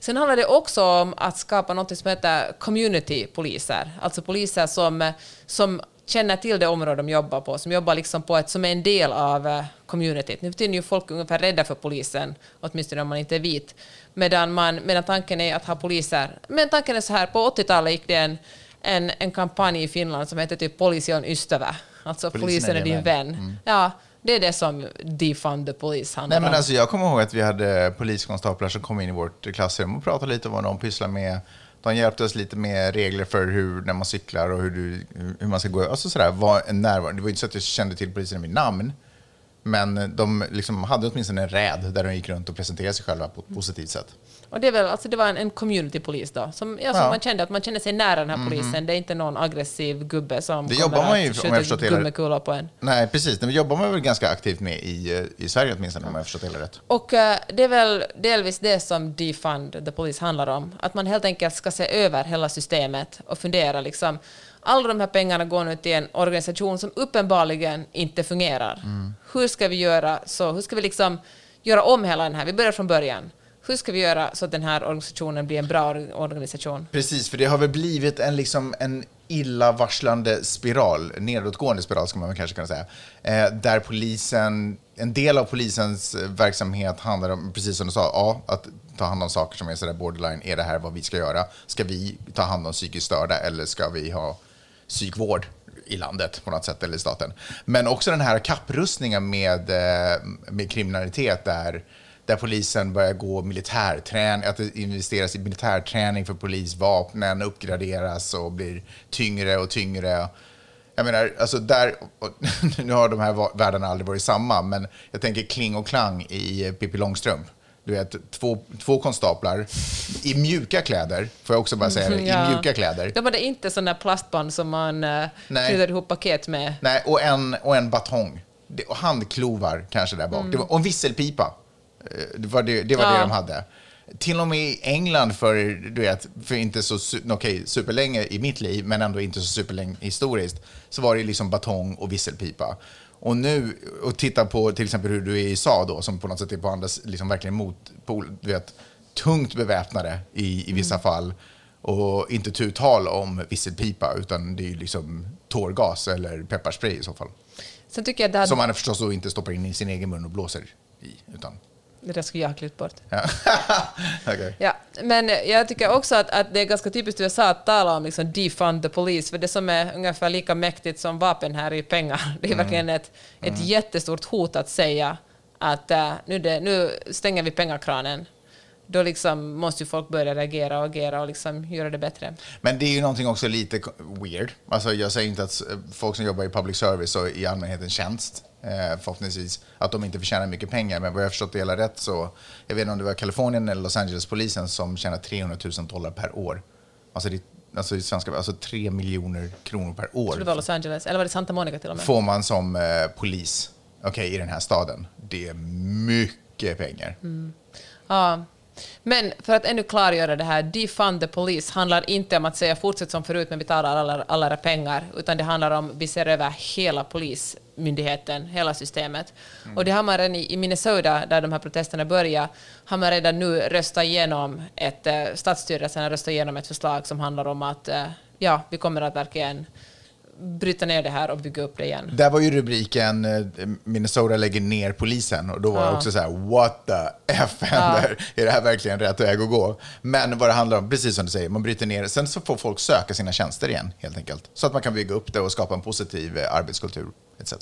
Sen handlar det också om att skapa något som heter community-poliser, alltså poliser som, som känner till det område de jobbar på, som jobbar liksom på ett, som är en del av eh, communityt. Nu är ju folk ungefär rädda för polisen, åtminstone om man inte är vit, medan, man, medan tanken är att ha poliser. Men tanken är så här, på 80-talet gick det en, en, en kampanj i Finland som hette typ Polisi on ystävä, alltså Polisen polisen, är din vän. vän. Ja, det är det som defund the police handlar Nej, men om. alltså, jag kommer ihåg att vi hade poliskonstaplar som kom in i vårt klassrum och pratade lite om vad de pysslar med. De hjälpte oss lite med regler för hur, när man cyklar och hur, du, hur man ska gå. Alltså sådär, var en närvaro. Det var inte så att jag kände till polisen vid namn. Men de liksom hade åtminstone en räd där de gick runt och presenterade sig själva på ett positivt sätt. Och det, är väl, alltså det var en, en community-polis då, som, ja, som Ja. man kände att man kände sig nära den här polisen. Det är inte någon aggressiv gubbe som Det kommer man ju, att skjuta gummikulor på en. Nej, precis. Det jobbar man väl ganska aktivt med i, eh, i Sverige åtminstone, om jag förstått det rätt. Och eh, det är väl delvis det som Defund the Police handlar om. Att man helt enkelt ska se över hela systemet och fundera liksom. Alla de här pengarna går nu till en organisation som uppenbarligen inte fungerar. Mm. Hur ska vi göra så? Hur ska vi liksom göra om hela den här? Vi börjar från början. Hur ska vi göra så att den här organisationen blir en bra organisation? Precis, för det har väl blivit en, liksom, en illavarslande spiral, nedåtgående spiral ska man väl kanske kunna säga, eh, där polisen, en del av polisens eh, verksamhet handlar om, precis som du sa, ja, att ta hand om saker som är sådär borderline, är det här vad vi ska göra? Ska vi ta hand om psykiskt störda eller ska vi ha psykvård i landet på något sätt, eller i staten. Men också den här kapprustningen med, eh, med kriminalitet där, där polisen börjar gå militärträning, att det investeras i militärträning för polisvapnen, uppgraderas och blir tyngre och tyngre. Jag menar, alltså där, nu har de här världarna aldrig varit samma, men jag tänker kling och klang i eh, Pippi Långstrump. Du vet, två, två konstaplar i mjuka kläder, får jag också bara säga det, i Ja. mjuka kläder. De hade inte sådana plastband som man Nej. knyter ihop paket med. Nej, och en, och en batong. Handklovar kanske där bak. Det var, och en visselpipa. Det var det, det, var Ja. det de hade. Till och med i England för, du vet, för inte så okej, superlänge i mitt liv, men ändå inte så superlänge historiskt, så var det liksom batong och visselpipa. Och nu, och titta på till exempel hur du är i USA då, som på något sätt är på andra, liksom verkligen motpol, du vet, tungt beväpnade i, i vissa fall. Och inte tu tal om visselpipa, utan det är ju liksom tårgas eller pepparspray i så fall. Sen tycker jag det, hade, Som man förstås då inte stoppar in i sin egen mun och blåser i. Utan, det där skulle jag ha klippt bort. ja. Okej. Ja, men jag tycker också att, att det är ganska typiskt USA att tala om liksom defund the police, för det som är ungefär lika mäktigt som vapen här är pengar. Det är verkligen ett, ett jättestort hot att säga att äh, nu, det, nu stänger vi pengakranen. Då liksom måste ju folk börja reagera och agera och liksom göra det bättre. Men det är ju någonting också lite weird. Alltså jag säger inte att folk som jobbar i public service och i allmänhetens tjänst, eh, förhoppningsvis, att de inte förtjänar mycket pengar. Men vad jag har förstått det hela rätt så, jag vet inte om det var Kalifornien eller Los Angeles-polisen som tjänar 300 000 dollar per år. Alltså, det, alltså, i svenska, alltså 3 miljoner kronor per år. Så det var Los Angeles, eller var det Santa Monica till och med? får man som eh, polis okej, i den här staden. Det är mycket pengar. Ja. Men för att ännu klargöra det här, defund the police handlar inte om att säga fortsätt som förut men vi tar alla, alla era pengar, utan det handlar om vi ser över hela polismyndigheten, hela systemet. Och det har man redan i Minnesota, där de här protesterna börjar, har man redan nu röstat igenom ett, eh, stadsstyrelsen har röstat igenom ett förslag som handlar om att eh, ja, vi kommer att verkligen bryta ner det här och bygga upp det igen. Där var ju rubriken eh, Minnesota lägger ner polisen och då var det också så här what the F händer? Är det här verkligen rätt väg att gå? Men vad det handlar om, precis som du säger, man bryter ner Sen så får folk söka sina tjänster igen helt enkelt. Så att man kan bygga upp det och skapa en positiv eh, arbetskultur etc.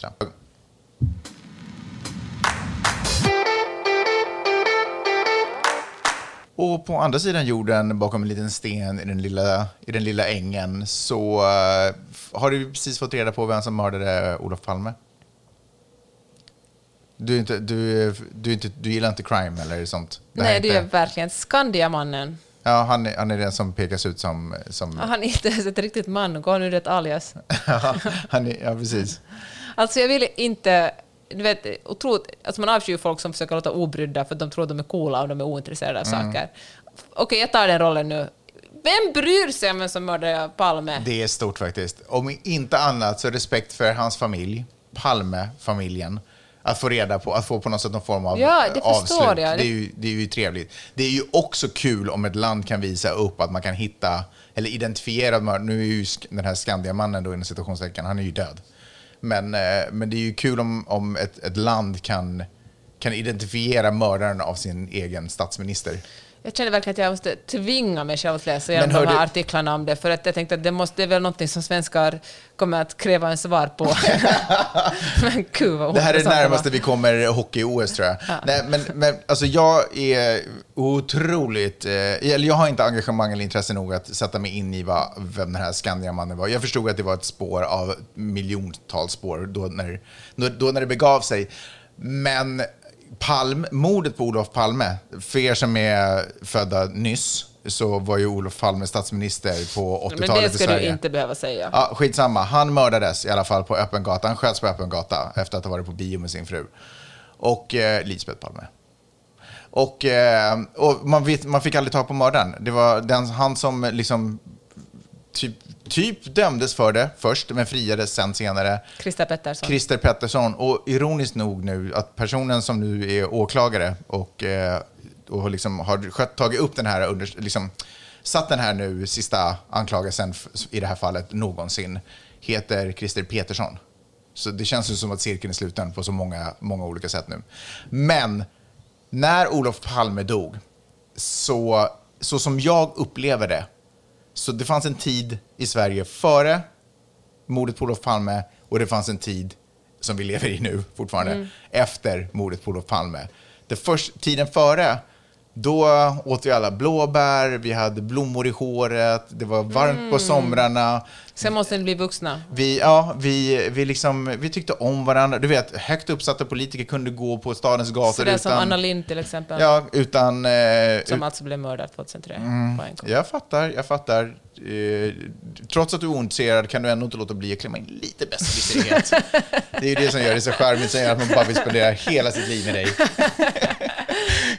Och på andra sidan jorden, bakom en liten sten i den lilla, i den lilla ängen, så eh, har du precis fått reda på vem som mördade Olof Palme. Du, inte, du, du, inte, du gillar inte crime eller sånt? Det Nej, det inte- är verkligen Skandiamannen. Ja, han, är- han är den som pekas ut som... som Han är inte ens ett riktigt man, går nu ett alias. han är, ja, precis. Alltså jag vill inte... Du vet, otroligt, alltså man avskyr folk som försöker låta obrydda för att de tror att de är coola och de är ointresserade av Mm. saker. Okej, jag tar den rollen nu. Vem bryr sig om vem som mördade Palme? Det är stort faktiskt. Om inte annat så respekt för hans familj, Palme-familjen. Att få reda på, att få på något sätt någon form av Ja, det avslut. förstår jag. Det är, ju, det är ju trevligt. Det är ju också kul om ett land kan visa upp att man kan hitta, eller identifiera, nu är ju den här Skandiamannen då inom citationstecken, han är ju död. Men, eh, men det är ju kul om, om ett, ett land kan, kan identifiera mördaren av sin egen statsminister. Jag känner verkligen att jag måste tvinga mig själv att läsa igenom de här du- artiklarna om det, för att jag tänkte att det, måste, det är väl någonting som svenskar kommer att kräva en svar på. men gud vad Det här är det närmaste vi kommer hockey-OS tror jag. Nej, men, men alltså jag är otroligt, eh, jag har inte engagemang eller intresse nog att sätta mig in i vad, vem den här Skandiamannen var. Jag förstod att det var ett spår av miljontals spår då när, då, då när det begav sig. Men Palm, mordet på Olof Palme, för er som är födda nyss, så var ju Olof Palme statsminister på Men 80-talet det i ska Sverige. du inte behöva säga. Ja, skitsamma. Han mördades i alla fall på öppen gata. Han sköts på öppen gata efter att ha varit på bio med sin fru. Och eh, Lisbeth Palme. Och, eh, och man, vet, man fick aldrig tag på mördaren. Det var den, han som liksom typ, typ dömdes för det först, men friades sen senare. Christer Pettersson. Christer Pettersson. Och ironiskt nog nu att personen som nu är åklagare och, eh, och liksom har skött, tagit upp den här, under, liksom, satt den här nu sista anklagelsen i det här fallet någonsin, heter Christer Petersson. Så det känns ju som att cirkeln är sluten på så många, många olika sätt nu. Men när Olof Palme dog, så, så som jag upplever det, så det fanns en tid i Sverige före mordet på Olof Palme och det fanns en tid som vi lever i nu fortfarande, efter mordet på Olof Palme. Det först, tiden före, då åt vi alla blåbär, vi hade blommor i håret, det var varmt på somrarna. Sen måste ni bli vuxna. Vi, ja, vi, vi, liksom, vi tyckte om varandra. Du vet, högt uppsatta politiker kunde gå på stadens gator Sådär som utan... Anna Lindh till exempel. Ja, utan... Eh, Som alltså blev mördad 2003. på NK. jag fattar, jag fattar. Eh, trots att du är ointresserad kan du ändå inte låta bli att klämma in lite besserwisserighet. det är ju det som gör det så charmigt, som gör att man bara vill spendera hela sitt liv med dig.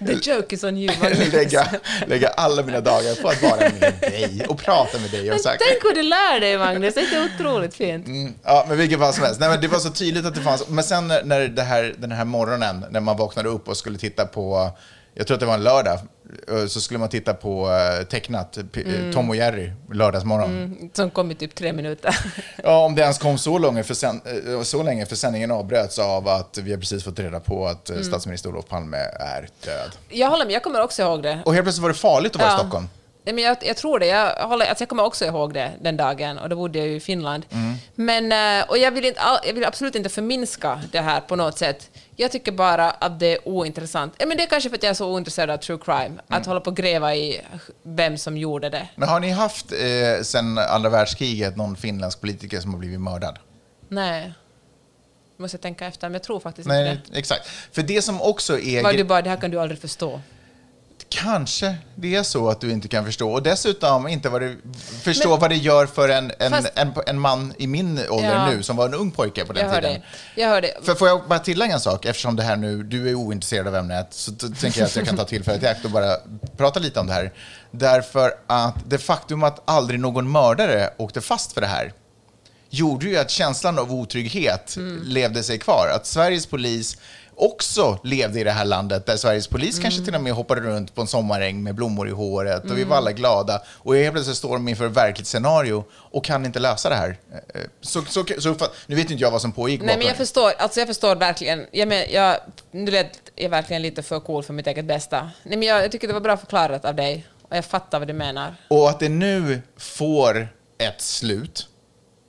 The joke is on you. Lägga, lägga alla mina dagar på att vara med dig och prata med dig. Och här, Tänk vad du lär dig Magnus, det är otroligt fint. Mm, ja, men vilken fall som helst. Nej, men det var så tydligt att det fanns. Men sen när- det här, den här morgonen, när man vaknade upp och skulle titta på, jag tror att det var en lördag, så skulle man titta på eh, tecknat, eh, Tom och Jerry, lördagsmorgon. Som kom i typ tre minuter. Ja, om det ens kom så länge, för sen, eh, så länge, för sändningen avbröts av att vi har precis fått reda på att eh, statsminister Olof Palme är död. Jag håller med, jag kommer också ihåg det. Och helt plötsligt var det farligt att vara Ja. i Stockholm. Nej, men jag, jag tror det. Jag, håller, alltså jag kommer också ihåg det den dagen och då bodde jag ju i Finland. Mm. Men, eh, och jag vill, inte, jag vill absolut inte förminska det här på något sätt. Jag tycker bara att det är ointressant. Men det är kanske för att jag är så ointresserad av true crime. Mm. Att hålla på och gräva i vem som gjorde det. Men har ni haft eh, sen andra världskriget någon finländsk politiker som har blivit mördad? Nej. Måste jag tänka efter, men jag tror faktiskt Nej, inte det. exakt. För det som också är... Var du bara, det här kan du aldrig förstå. Kanske det är så att du inte kan förstå. Och dessutom inte vad det, förstå Men- vad det gör för en, en, Fast- en, en man i min ålder Ja. nu, som var en ung pojke på den Jag hör tiden. dig. Jag hör dig. För får jag bara tillägga en sak, eftersom det här nu, du är ointresserad av ämnet, så tänker jag att jag kan ta tillfället i akt och bara prata lite om det här. Därför att det faktum att aldrig någon mördare åkte fast för det här gjorde ju att känslan av otrygghet Mm. levde sig kvar. Att Sveriges polis också levde i det här landet där Sveriges polis Mm. kanske till och med hoppade runt på en sommaräng med blommor i håret och vi Mm. var alla glada. Och helt plötsligt står de inför ett verkligt scenario och kan inte lösa det här. Eh, Så, så, så, nu vet inte jag vad som pågick Nej, bakom. men jag förstår, alltså jag förstår verkligen. Jag men, jag, nu lät jag verkligen lite för cool för mitt eget bästa. Nej, men jag, jag tycker det var bra förklarat av dig och jag fattar vad du menar. Och att det nu får ett slut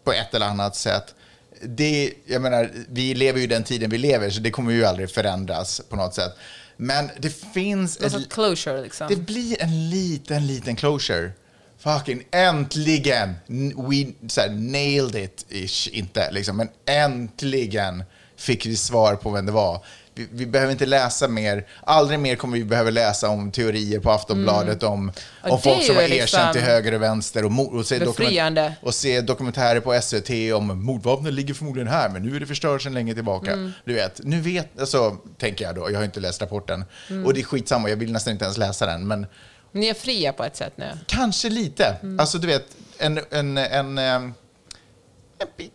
på ett eller annat sätt. Det, jag menar, vi lever ju den tiden vi lever, så det kommer ju aldrig förändras på något sätt. Men det finns... Någon ett- closure liksom. det blir en liten, liten closure. Fucking äntligen! We så här, nailed it, ish, inte liksom, men äntligen fick vi svar på vem det var. Vi, vi behöver inte läsa mer. Aldrig mer kommer vi behöva läsa om teorier på Aftonbladet om, Mm. Om är folk som har erkänt liksom till höger och vänster och, och, se befriande. och se dokumentärer på SVT om mordvapnet ligger förmodligen här, men nu är det förstört sedan länge tillbaka. Mm. Du vet, nu vet, alltså, tänker jag då, jag har inte läst rapporten. Mm. Och det är skitsamma, jag vill nästan inte ens läsa den, men Ni är fria på ett sätt nu. Kanske lite. Mm. Alltså du vet, en, en, en, ehm,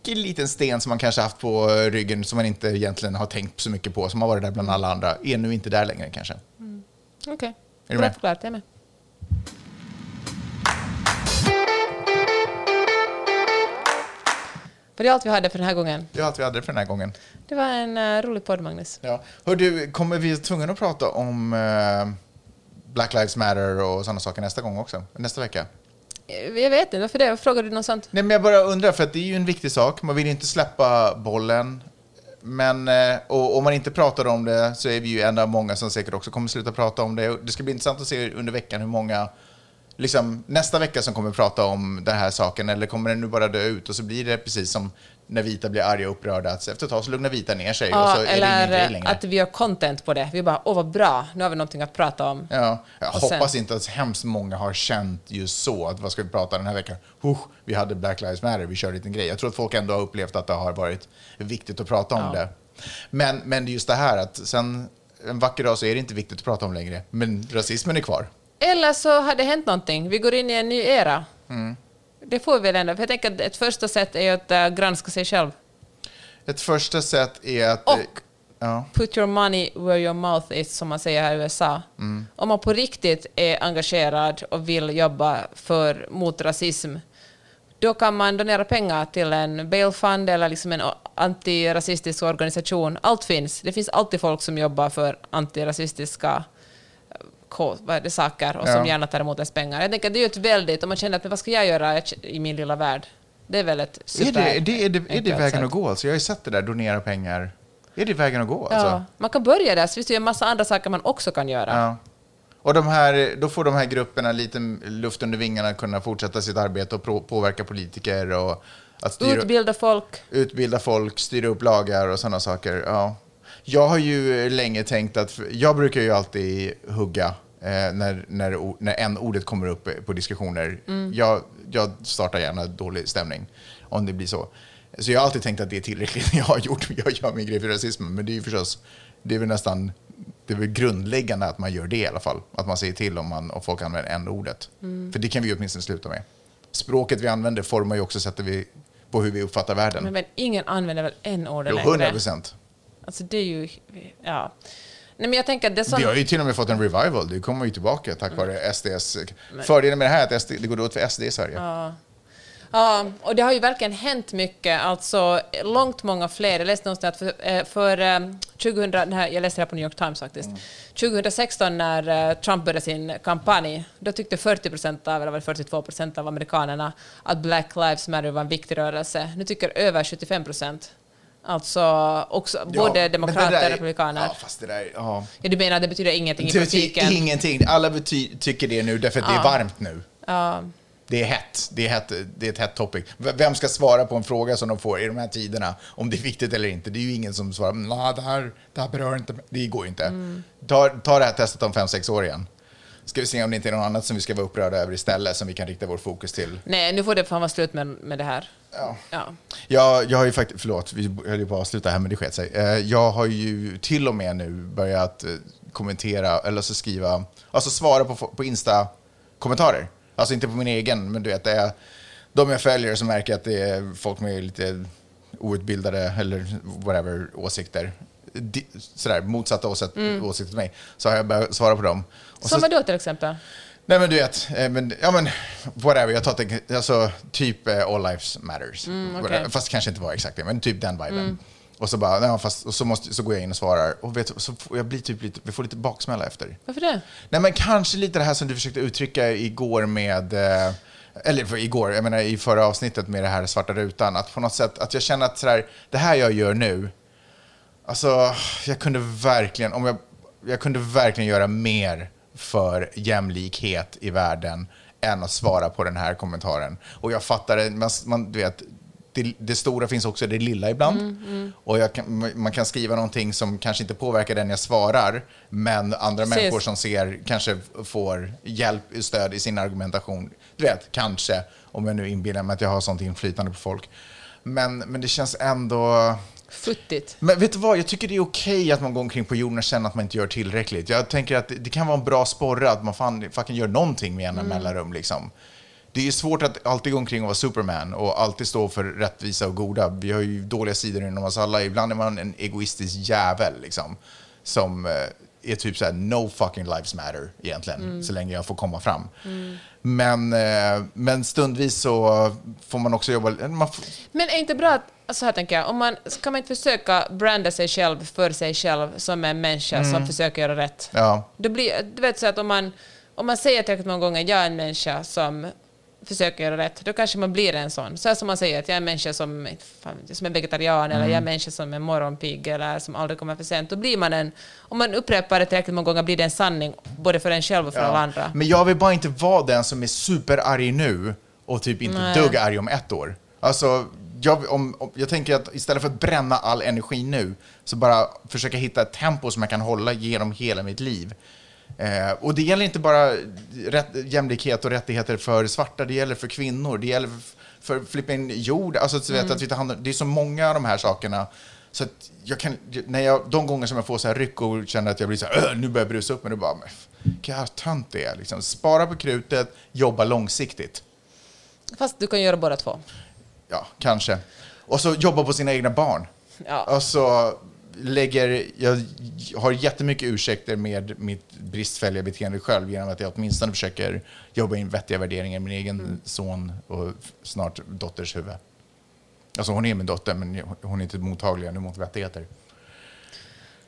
en liten sten som man kanske haft på ryggen som man inte egentligen har tänkt så mycket på, som har varit där bland alla andra, är nu inte där längre kanske. Okej. du Bra förklarat, jag är med. Var det allt vi hade för den här gången? Det var allt vi hade för den här gången. Det var en eh, rolig podd, Magnus. Ja. Hör du, kommer vi tvungna att prata om eh, Black Lives Matter och sådana saker nästa gång också? Nästa vecka? Eh, jag vet inte, varför det? Frågar du något sånt? Nej, men jag bara undrar, för att det är ju en viktig sak. Man vill ju inte släppa bollen. Men eh, och om man inte pratar om det så är vi ju en av många som säkert också kommer sluta prata om det. Det ska bli intressant att se under veckan hur många liksom, nästa vecka som kommer prata om den här saken. Eller kommer den nu bara dö ut och så blir det precis som när vita blir arga och upprörda. Att efter ett tag så lugnar vita ner sig och Ja, så är det ingen grej eller längre. att vi gör content på det. Vi bara, åh vad bra, nu har vi någonting att prata om. Ja, jag Och sen- hoppas inte att hemskt många har känt just så. Att vad ska vi prata den här veckan? Husch, vi hade Black Lives Matter, vi körde en liten grej. Jag tror att folk ändå har upplevt att det har varit viktigt att prata om det. Men, men just det här att sen en vacker dag så är det inte viktigt att prata om längre. Men rasismen är kvar. Eller så har det hänt någonting. Vi går in i en ny era. Mm. Det får vi väl ändå. För jag tänker att ett första sätt är att äh, granska sig själv. Ett första sätt är att... Och ja. put your money where your mouth is, som man säger här i USA. Mm. Om man på riktigt är engagerad och vill jobba för, mot rasism, då kan man donera pengar till en bail fund eller liksom en antirasistisk organisation. Allt finns. Det finns alltid folk som jobbar för antirasistiska eh, vad är det, saker och som Ja. gärna tar emot ens pengar. Jag tänker det är ju ett väldigt, om man känner att men vad ska jag göra i min lilla värld? Det är väl ett super det, är, det, är, det, är det vägen sätt. att gå? Alltså, jag har ju sett det där, donera pengar. Är det vägen att gå? Alltså? Ja, man kan börja där, så finns det ju en massa andra saker man också kan göra. Ja. Och de här, då får de här grupperna lite luft under vingarna kunna fortsätta sitt arbete och påverka politiker och att styra, Utbilda folk. utbilda folk, styra upp lagar och sådana saker. Ja. Jag har ju länge tänkt att, jag brukar ju alltid hugga eh, när, när, när en ordet kommer upp på diskussioner. Jag, jag startar gärna dålig stämning om det blir så. Så jag har alltid tänkt att det är tillräckligt jag har gjort. Jag gör min grej för rasismen, men det är ju förstås, det är väl nästan, det är väl grundläggande att man gör det i alla fall. Att man säger till om, man, om folk använder en ordet. För det kan vi ju åtminstone sluta med. Språket vi använder formar ju också sättet vi, på hur vi uppfattar världen. Men, men ingen använder väl en ord Jo, längre? 100 procent. Alltså det är ju... Ja. Nej, men jag tänker det sån... Vi har ju till och med fått en revival. Det kommer ju tillbaka tack vare SDs... Fördelen med det här är att SD, det går åt för SD i Sverige. Ja, och det har ju verkligen hänt mycket. Alltså långt många fler. Jag läste någonstans att för, eh, för eh, 2000, den här, jag läste det här på New York Times faktiskt. 2016 när eh, Trump började sin kampanj, då tyckte 40 procent av, eller var det 42 procent av amerikanerna att Black Lives Matter var en viktig rörelse. Nu tycker över 75 procent. Alltså också, både demokrater och republikaner. Ja, fast det där... Ja. Ja, du menar att det betyder ingenting i Det betyder praktiken? ingenting. Alla tycker det nu därför att det är varmt nu. Ja. Det är hett. Det är, hett. det är ett hett topic. Vem ska svara på en fråga som de får i de här tiderna? Om det är viktigt eller inte. Det är ju ingen som svarar nah, det, här, det här berör inte mig." Det går ju inte. Mm. Ta, ta det här testet om fem sex år igen. Ska vi se om det inte är något annat som vi ska vara upprörda över istället som vi kan rikta vår fokus till. Nej, nu får det fan vara slut med, med det här. Ja. Ja. Jag, jag har ju faktiskt, förlåt, vi höll ju på att avsluta här men det sket sig. Eh, Jag har ju till och med nu börjat eh, kommentera, eller så skriva, alltså svara på, på Insta-kommentarer. Alltså inte på min egen, men du vet, det är de jag följer som märker att det är folk med lite outbildade eller whatever åsikter. Di- Sådär, motsatta åsikt, åsikter till mig. Så har jag börjat svara på dem. Och Som så- vadå till exempel? Nej men du vet, eh, men, ja men whatever, jag tar alltså typ eh, all lives matters. Mm. Whatever. Fast kanske inte var exakt det, men typ den viben. Och så bara, ja, fast, och så, måste, så går jag in och svarar och vet, så får jag blir typ lite, vi får lite baksmälla efter. Varför det? Nej men kanske lite det här som du försökte uttrycka igår med, eh, eller för igår, jag menar i förra avsnittet med det här svarta rutan, att på något sätt, att jag känner att sådär, det här jag gör nu, Alltså, jag kunde verkligen, om jag, jag kunde verkligen göra mer för jämlikhet i världen än att svara på den här kommentaren. Och jag fattar man, man, du vet, det, det stora finns också det lilla ibland. Och jag kan, man kan skriva någonting som kanske inte påverkar den jag svarar, men andra Ses. människor som ser kanske får hjälp, stöd i sin argumentation. Du vet, kanske, om jag nu inbillar mig att jag har sånt inflytande på folk. Men, men det känns ändå... Futtigt. Men vet du vad, jag tycker det är okej att man går omkring på jorden och känner att man inte gör tillräckligt. Jag tänker att det, det kan vara en bra sporre att man fan, fucking gör någonting med jämna mellanrum liksom. Det är svårt att alltid gå omkring och vara Superman och alltid stå för rättvisa och goda. Vi har ju dåliga sidor inom oss alla. Ibland är man en egoistisk jävel liksom. Som eh, är typ såhär, no fucking lives matter egentligen, så länge jag får komma fram. Men, eh, men stundvis så får man också jobba... Man får, Men är inte bra att, så här tänker jag, om man, ska man inte försöka branda sig själv för sig själv som en människa som försöker göra rätt? ja. Det blir, du vet så att om man, om man säger tillräckligt många gånger jag är en människa som försöker göra rätt, då kanske man blir en sån. Så som man säger att jag är en människa som, fan, som är vegetarian eller jag är en människa som är morgonpigg eller som aldrig kommer för sent. Då blir man en, om man upprepar det tillräckligt många gånger blir det en sanning både för en själv och för alla andra. Men jag vill bara inte vara den som är superarg nu och typ inte Nej. dugg arg om ett år. Alltså, jag, om, om, jag tänker att istället för att bränna all energi nu, så bara försöka hitta ett tempo som jag kan hålla genom hela mitt liv. Eh, och det gäller inte bara rätt, jämlikhet och rättigheter för svarta, det gäller för kvinnor, det gäller för, för flipping jord. Alltså, så vet, att vi tar hand om, det är så många av de här sakerna. Så att jag kan, när jag, de gånger som jag får så här ryck och känner att jag blir så här, öh, nu börjar jag brusa upp mig, då bara, men vilka tönt det är. Liksom. Spara på krutet, jobba långsiktigt. Fast du kan göra båda två. Ja, kanske. Och så jobba på sina egna barn. Ja. Och så lägger, jag har jättemycket ursäkter med mitt bristfälliga beteende själv genom att jag åtminstone försöker jobba in vettiga värderingar i min egen Mm. son och snart dotters huvud. Alltså hon är min dotter men hon är inte mottaglig ännu mot vettigheter.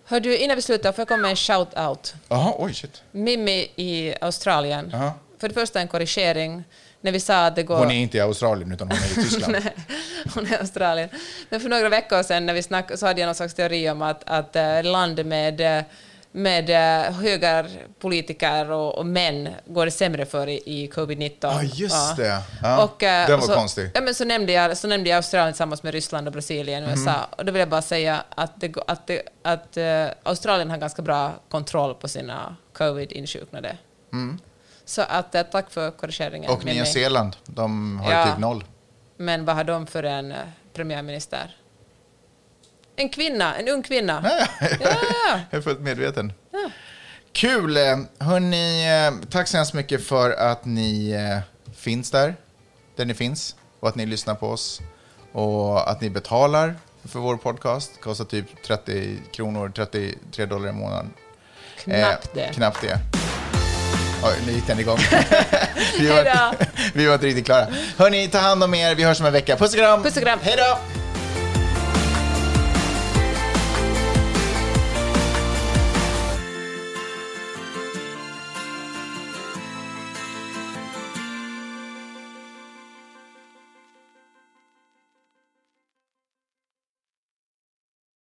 Hör du, innan vi slutar får jag komma med en shout-out. Jaha, oj shit. Mimmi i Australien. Jaha. För det första en korrigering. När vi sa att det går... Hon är inte i Australien utan hon är i Tyskland. Hon är i Australien. Men för några veckor sedan när vi snackade så hade jag någon slags teori om att, att eh, land med, eh, med eh, högerpolitiker och, och män går det sämre för i, i covid-19. Ja, just det. Ja, och, den var så, konstig. Ja, men så, nämnde jag, så nämnde jag Australien tillsammans med Ryssland och Brasilien och USA. Och då vill jag bara säga att, det, att, det, att Australien har ganska bra kontroll på sina covid-insjuknade. Så att, eh, tack för korrigeringen. Och. Nya Zeeland, de har Ja. typ noll. Men vad har de för en eh, premiärminister? En kvinna, en ung kvinna. Ja, Ja. Jag är fullt medveten. Kul! eh, Hörni, eh, tack så hemskt mycket för att ni eh, finns där, där ni finns, och att ni lyssnar på oss. Och att ni betalar för vår podcast. Det kostar typ 30 kronor, 33 dollar i månaden. Knappt det. Eh, knappt det. Oj, nu gick den igång. vi, var, vi var inte riktigt klara. Hörni, ta hand om er. Vi hörs om en vecka. Puss och kram! Puss och kram. Hej då!